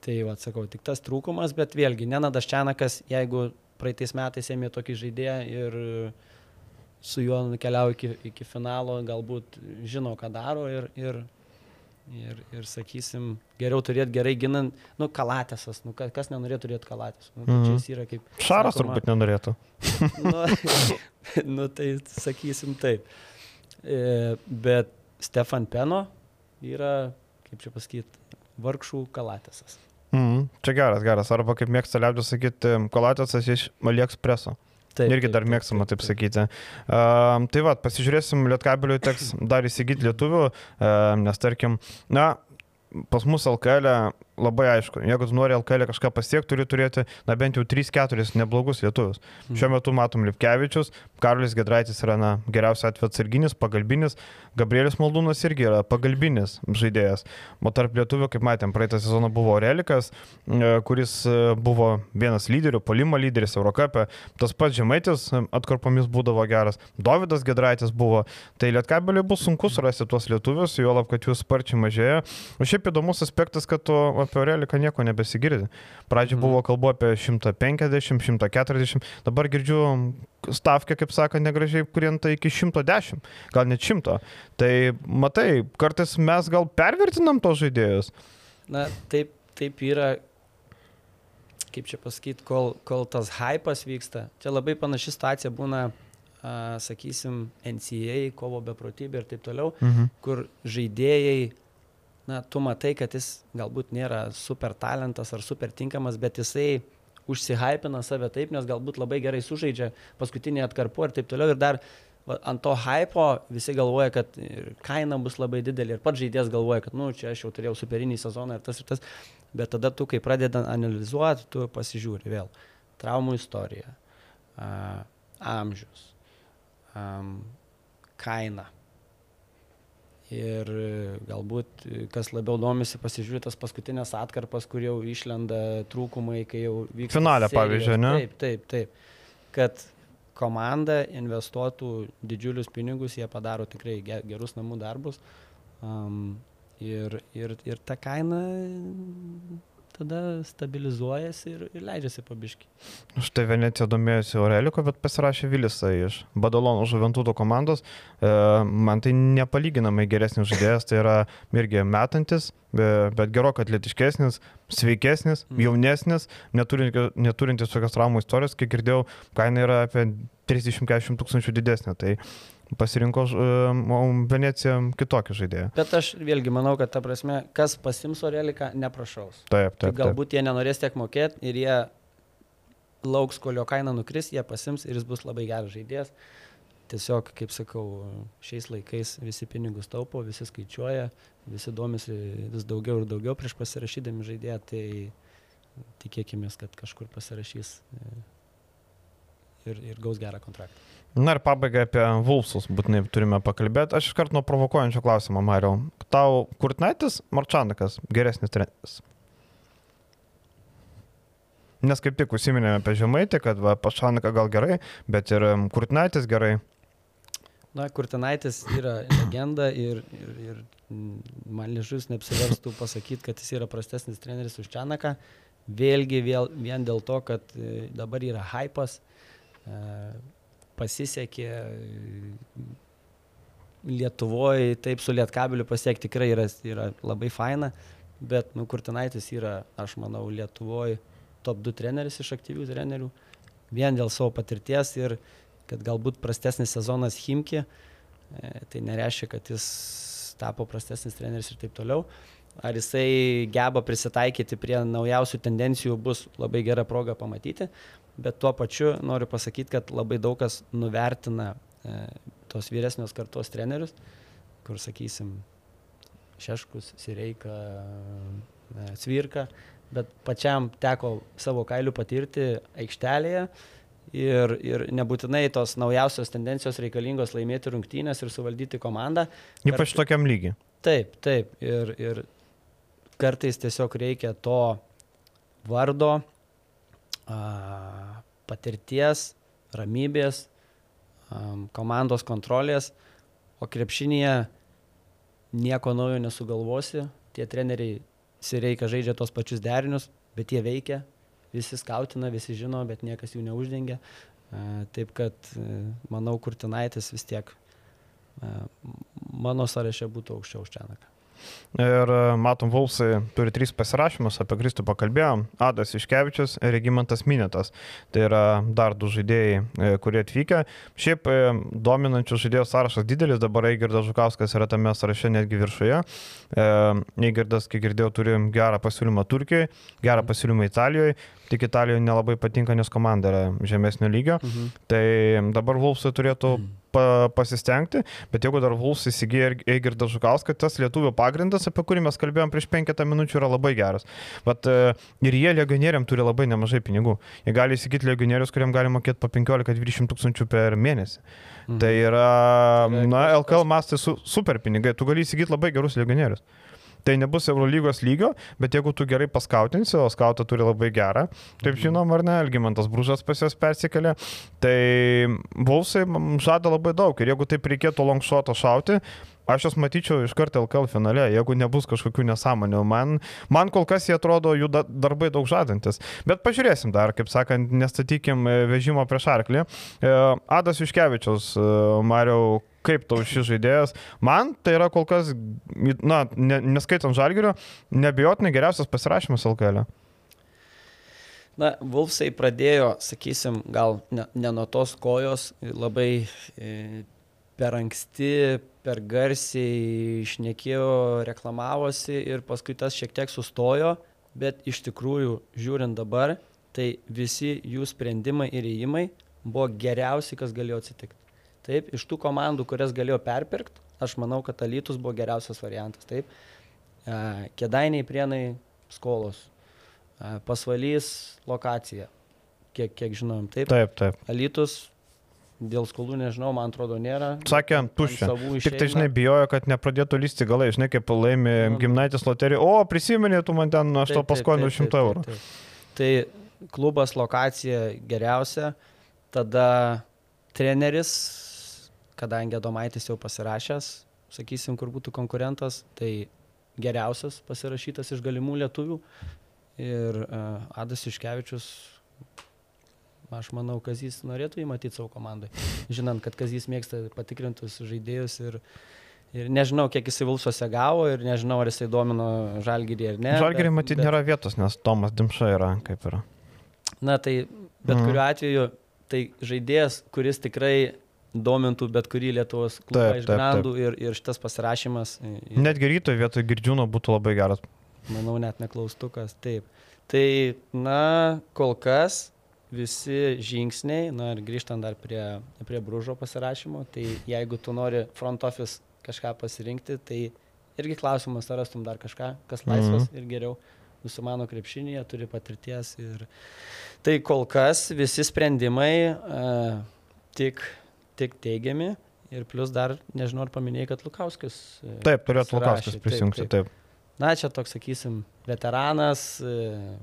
Tai, atsakau, tik tas trūkumas, bet vėlgi, Nenadas Čianakas, jeigu praeitais metais ėmė tokį žaidėją ir su juo nukeliavo iki, iki finalo, galbūt žino, ką daro ir, ir Ir, ir sakysim, geriau turėti gerai ginant, nu, kalatėsas, nu, kas nenorėtų turėti kalatės. Nu, mm. Čia yra kaip... Šaras sakoma, turbūt nenorėtų. nu, nu, tai sakysim taip. E, bet Stefan Peno yra, kaip čia pasakyti, vargšų kalatėsas. Mm, čia geras, geras. Arba kaip mėgsta liaudės sakyti, kalatėsas iš Maliekspreso. Taip, Irgi dar mėgstama taip, sakyti. Uh, tai va, pasižiūrėsim, Lietkabeliui teks dar įsigyti lietuvių, uh, nes tarkim, na, pas mus LKL labai aišku, jeigu tu nori LKL kažką pasiekti, turi turėti, na bent jau 3-4 neblogus lietuvius. Mhm. Šiuo metu matom Lipkevičius, Karolis Gedraitis yra na, geriausias atveju atsarginis, pagalbinis, Gabrielis Maldūnas irgi yra pagalbinis žaidėjas. O tarp lietuvių, kaip matėm, praeitą sezoną buvo Relikas, e, kuris e, buvo vienas lyderių, polimo lyderis Eurocapė, tas pats Žemaitis e, atkarpomis būdavo geras, Davidas Gedraitis buvo. Tai Lietkabeliui bus sunku surasti tuos lietuvius, juolab, kad jų sparčiai mažėja. O šiaip įdomus aspektas, kad tu apie Aureliką nieko nebesigirdi. Pradžioje Mhm. buvo kalbu apie 150, 140, dabar girdžiu stavkę, kaip sako, negražiai krenta iki 110, gal net 100. Tai matai, kartais mes gal pervertinam tos žaidėjus. Na, taip, taip yra, kaip čia pasakyti, kol, kol tas hypas vyksta. Čia labai panaši situacija būna, sakysim, NCA, kovo beprotybė ir taip toliau, Mhm. kur žaidėjai, na, tu matai, kad jis galbūt nėra super talentas ar super tinkamas, bet jisai užsihypina save taip, nes galbūt labai gerai sužaidžia paskutinį atkarpu ir taip toliau. Ir dar ant to hypo visi galvoja, kad kaina bus labai didelė ir pats žaidėjas galvoja, kad, nu, čia aš jau turėjau superinį sezoną ir tas ir tas. Bet tada tu, kai pradeda analizuoti, tu pasižiūri vėl. Traumų istorija, a, amžius, am, kaina. Ir e, galbūt, e, kas labiau domisi, pasižiūrėti tas paskutinės atkarpas, kur jau išlenda trūkumai, kai jau vyksta. Finale, serijos. pavyzdžiui, ne? Taip, taip, taip. Kad komanda investuotų didžiulius pinigus, jie padaro tikrai ge- gerus namų darbus. Um, ir, ir, ir ta kaina tada stabilizuojasi ir, ir leidžiasi pabiški. Štai Venecija domėjosi Aureliku, bet pasirašė Vilisą iš Badalono Žuventuto komandos. E, man tai nepalyginamai geresnis žaidėjas, tai yra irgi metantis, be- bet gerokai atletiškesnis, sveikesnis, Mhm. jaunesnis, neturinti- neturintis tokios traumų istorijos, kiek girdėjau, kaina yra apie 30-40 tūkstančių didesnė. Tai pasirinko e, Venecija kitokį žaidėją. Bet aš vėlgi manau, kad ta prasme, kas pasims Oreliką, neprašaus. Taip, Tai taip. taip. galbūt jie nenorės tiek mokėti ir jie lauks, kol jo kaina nukris, jie pasims ir jis bus labai geras žaidėjas. Tiesiog, kaip sakau, šiais laikais visi pinigus taupo, visi skaičiuoja, visi domisi vis daugiau ir daugiau prieš pasirašydami žaidėją, tai tikėkime, kad kažkur pasirašys e, ir, ir gaus gerą kontraktą. Na ir pabaigai apie Vulfsus būtinai turime pakalbėti. Aš iškart nuo provokuojančio klausimo, Mariau. Tau Kurtnaitis, Marčanakas geresnis treneris? Nes kaip tik užsiminėme apie Žemaitį, kad va, Pašanaką gal gerai, bet ir em, Kurtnaitis gerai. Na, Kurtinaitis yra legenda ir, ir, ir man ližus neapsiverstų pasakyti, kad jis yra prastesnis treneris už Čianaką. Vėlgi vėl, vien dėl to, kad e, dabar yra hypas, e, pasisekė e, Lietuvoje, taip su Lietkabiliu pasiekti tikrai yra, yra labai faina, bet nu, Kurtinaitis yra, aš manau, Lietuvoje top 2 treneris iš aktyvių trenerių, vien dėl savo patirties ir kad galbūt prastesnis sezonas Himki, e, tai nereiškia, kad jis tapo prastesnis treneris ir taip toliau. Ar jisai geba prisitaikyti prie naujausių tendencijų, bus labai gera proga pamatyti, bet tuo pačiu noriu pasakyti, kad labai daug kas nuvertina e, tos vyresnios kartos trenerius, kur sakysim, Šeškus, Sireika, e, Cvirka, bet pačiam teko savo kailių patirti aikštelėje ir, ir nebūtinai tos naujausios tendencijos reikalingos laimėti rungtynės ir suvaldyti komandą. Ypač tokiam lygiai. Taip, taip. Ir, ir kartais tiesiog reikia to vardo, patirties, ramybės, komandos kontrolės, o krepšinėje nieko naujo nesugalvosi. Tie treneriai Sireika žaidžia tos pačius derinius, bet jie veikia, visi skautina, visi žino, bet niekas jų neuždengia. Taip kad e, manau, Kurtinaitis vis tiek mano sąraše būtų aukščiau už Čianaką. Ir e, matom, Vulfsai turi trys pasirašymus, apie Kristų pakalbėjom. Adas Iškevičius ir Regimantas Minėtas. Tai yra dar du žaidėjai, e, kurie atvykę. Šiaip e, dominančių žaidėjų sąrašas didelis, dabar Eigirdas Žukauskas yra tame sąraše netgi viršuje. Eigirdas, kiek girdėjau, turi gerą pasiūlymą Turkijoje, gerą pasiūlymą Italijoje. Tik Italijoje nelabai patinka, nes komanda yra žemesnio lygio. Mhm. Tai dabar Vulfsai turėtų pa, pasistengti, bet jeigu dar Vuls įsigyja ir Eigirdą Žukauską, tas lietuvių pagrindas, apie kurį mes kalbėjom prieš penketą minučių, yra labai geras. Bet e, ir jie legionieriam turi labai nemažai pinigų. Jie gali įsigyti legionierius, kuriam gali mokėti po 15-20 tūkstančių per mėnesį. Mhm. Tai yra, na, LKL mastai su, super pinigai, tu gali įsigyti labai gerus legionierius. Tai nebus Eurolygos lygio, bet jeigu tu gerai paskautinsi, o skautą turi labai gerą, taip žinom ar ne, Elgimantas Brūžas pas juos persikėlė, tai Vulsai žada labai daug ir jeigu taip reikėtų longšoto šauti, aš jas matyčiau iš karto LKL finale, jeigu nebus kažkokių nesąmonių. Man, man kol kas jie atrodo jų darbai daug žadantis. Bet pažiūrėsim dar, kaip sakant, nestatykim e, vežimo prieš arklį. E, Adas Iškevičius, e, Mariau, kaip tau šis žaidėjas. Man tai yra kol kas, na, ne, neskaitant žalgerio, nebijotinai geriausias pasirašymas LKL. E. Na, Vulfsai pradėjo, sakysim, gal ne, ne nuo tos kojos, labai e, per anksti, per garsiai išnekėjo, reklamavosi ir paskui tas šiek tiek sustojo, bet iš tikrųjų, žiūrint dabar, tai visi jų sprendimai ir įėjimai buvo geriausi, kas galėjo atsitikti. Taip, iš tų komandų, kurias galėjo perpirkti, aš manau, kad Alytus buvo geriausias variantas. Taip, Kedainiai prienai skolos, pasvalys lokacija, kiek, kiek žinom. Taip, taip. taip. Alytus dėl skolų nežinau, man atrodo, nėra. Sakė, tuščia. Tik tai, žinai, bijojo, kad nepradėtų lysti galai, žinai, kaip laimi nu, gimnaitis loteriją. O, prisiminė, tu man ten, aš to paskolinau 100 eurų. Taip, taip. Tai klubas lokacija geriausia, tada treneris, kadangi Adomaitis jau pasirašęs, sakysim, kur būtų konkurentas, tai geriausias pasirašytas iš galimų lietuvių. Ir uh, Adas Iškevičius Aš manau, Kazys norėtų jį matyti savo komandai, žinant, kad Kazys mėgsta patikrintus žaidėjus ir, ir nežinau, kiek jisai Vilsuose gavo ir nežinau, ar jisai domino Žalgirį ar ne. Žalgirį matyti bet... nėra vietos, nes Tomas Dimša yra kaip yra. Na tai bet mhm. kuriuo atveju tai žaidėjas, kuris tikrai domintų bet kurį Lietuvos klubą iš grandų ir, ir šitas pasirašymas. Ir... Netgi rytoj vietoj Girdžiūno būtų labai geras. Manau, net neklaustukas, taip. Tai, na, kol kas visi žingsniai, na ir grįžtant dar prie, prie brūžo pasirašymo, tai jeigu tu nori front office kažką pasirinkti, tai irgi klausimas, ar rastum dar kažką, kas laisvas mhm. ir geriau nusimano krepšinėje, turi patirties. Ir... Tai kol kas visi sprendimai uh, tik, tik teigiami ir plus dar, nežinau, ar paminėjai, kad Lukauskis. Uh, taip, turėtų Lukauskis prisijungti, taip, taip. taip. Na, čia toks, sakysim, veteranas, uh,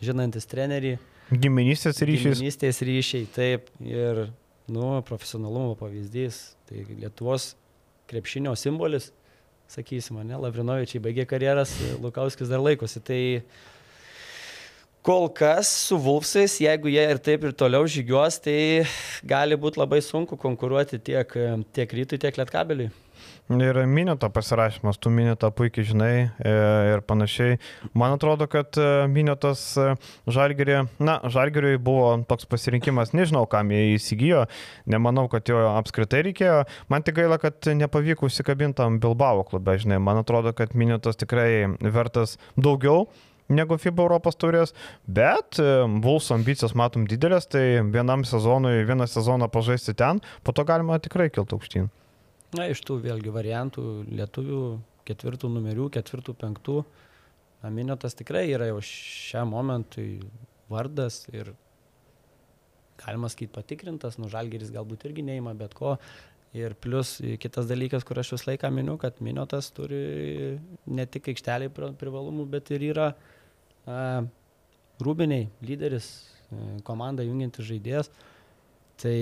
žinantis trenerį. Giminystės ryšiai. Giminystės ryšiai, taip. Ir, nu, profesionalumo pavyzdys. Tai Lietuvos krepšinio simbolis, sakysim, ne, Lavrinovičiai baigė karjeras, Lukauskis dar laikosi. Tai kol kas su Vulfsais, jeigu jie ir taip ir toliau žygiuos, tai gali būti labai sunku konkuruoti tiek, tiek rytui, tiek lietkabeliui. Ir minėto pasirašymas, tu minėtą puikiai žinai e, ir panašiai. Man atrodo, kad e, minėtas e, Žalgerį, na, Žalgeriui buvo toks pasirinkimas, nežinau, kam jie įsigijo, nemanau, kad jo apskritai reikėjo. Man tik gaila, kad nepavyko užsikabintam Bilbao klube, žinai. Man atrodo, kad minėtas tikrai vertas daugiau negu FIBA Europos turės, bet Vulso ambicijos matom didelės, tai vienam sezonui, vieną sezoną pažaisti ten, po to galima tikrai kilti aukštyn. Na, iš tų vėlgi variantų lietuvių ketvirtų numerių, ketvirtų, penktų, Aminiotas tikrai yra jau šiam momentui vardas ir galima sakyti patikrintas, nu žalgeris galbūt irgi neima bet ko. Ir plus kitas dalykas, kur aš visą laiką miniu, kad Miniotas turi ne tik aikšteliai privalumų, bet ir yra a, rūbiniai, lyderis, komanda jungiantis žaidėjas. A, tai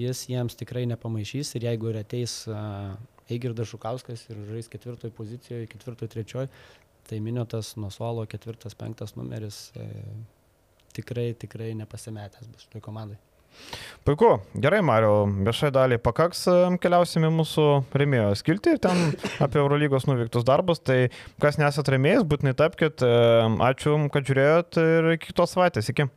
jis jiems tikrai nepamaišys ir jeigu ir ateis Eigirdas Žukauskas ir žais ketvirtoj pozicijoje, ketvirtoj, trečioj, tai miniotas nuo suolo ketvirtas, penktas numeris e, tikrai, tikrai nepasimetęs bus šitoj komandai. Puiku, gerai, Mario, viešai daliai pakaks, keliausime mūsų remėjo skilti ir ten apie Eurolygos nuveiktus darbus. Tai kas nesat remėjęs, būtinai tapkite. Ačiū, kad žiūrėjot ir kitos savaitės. Iki.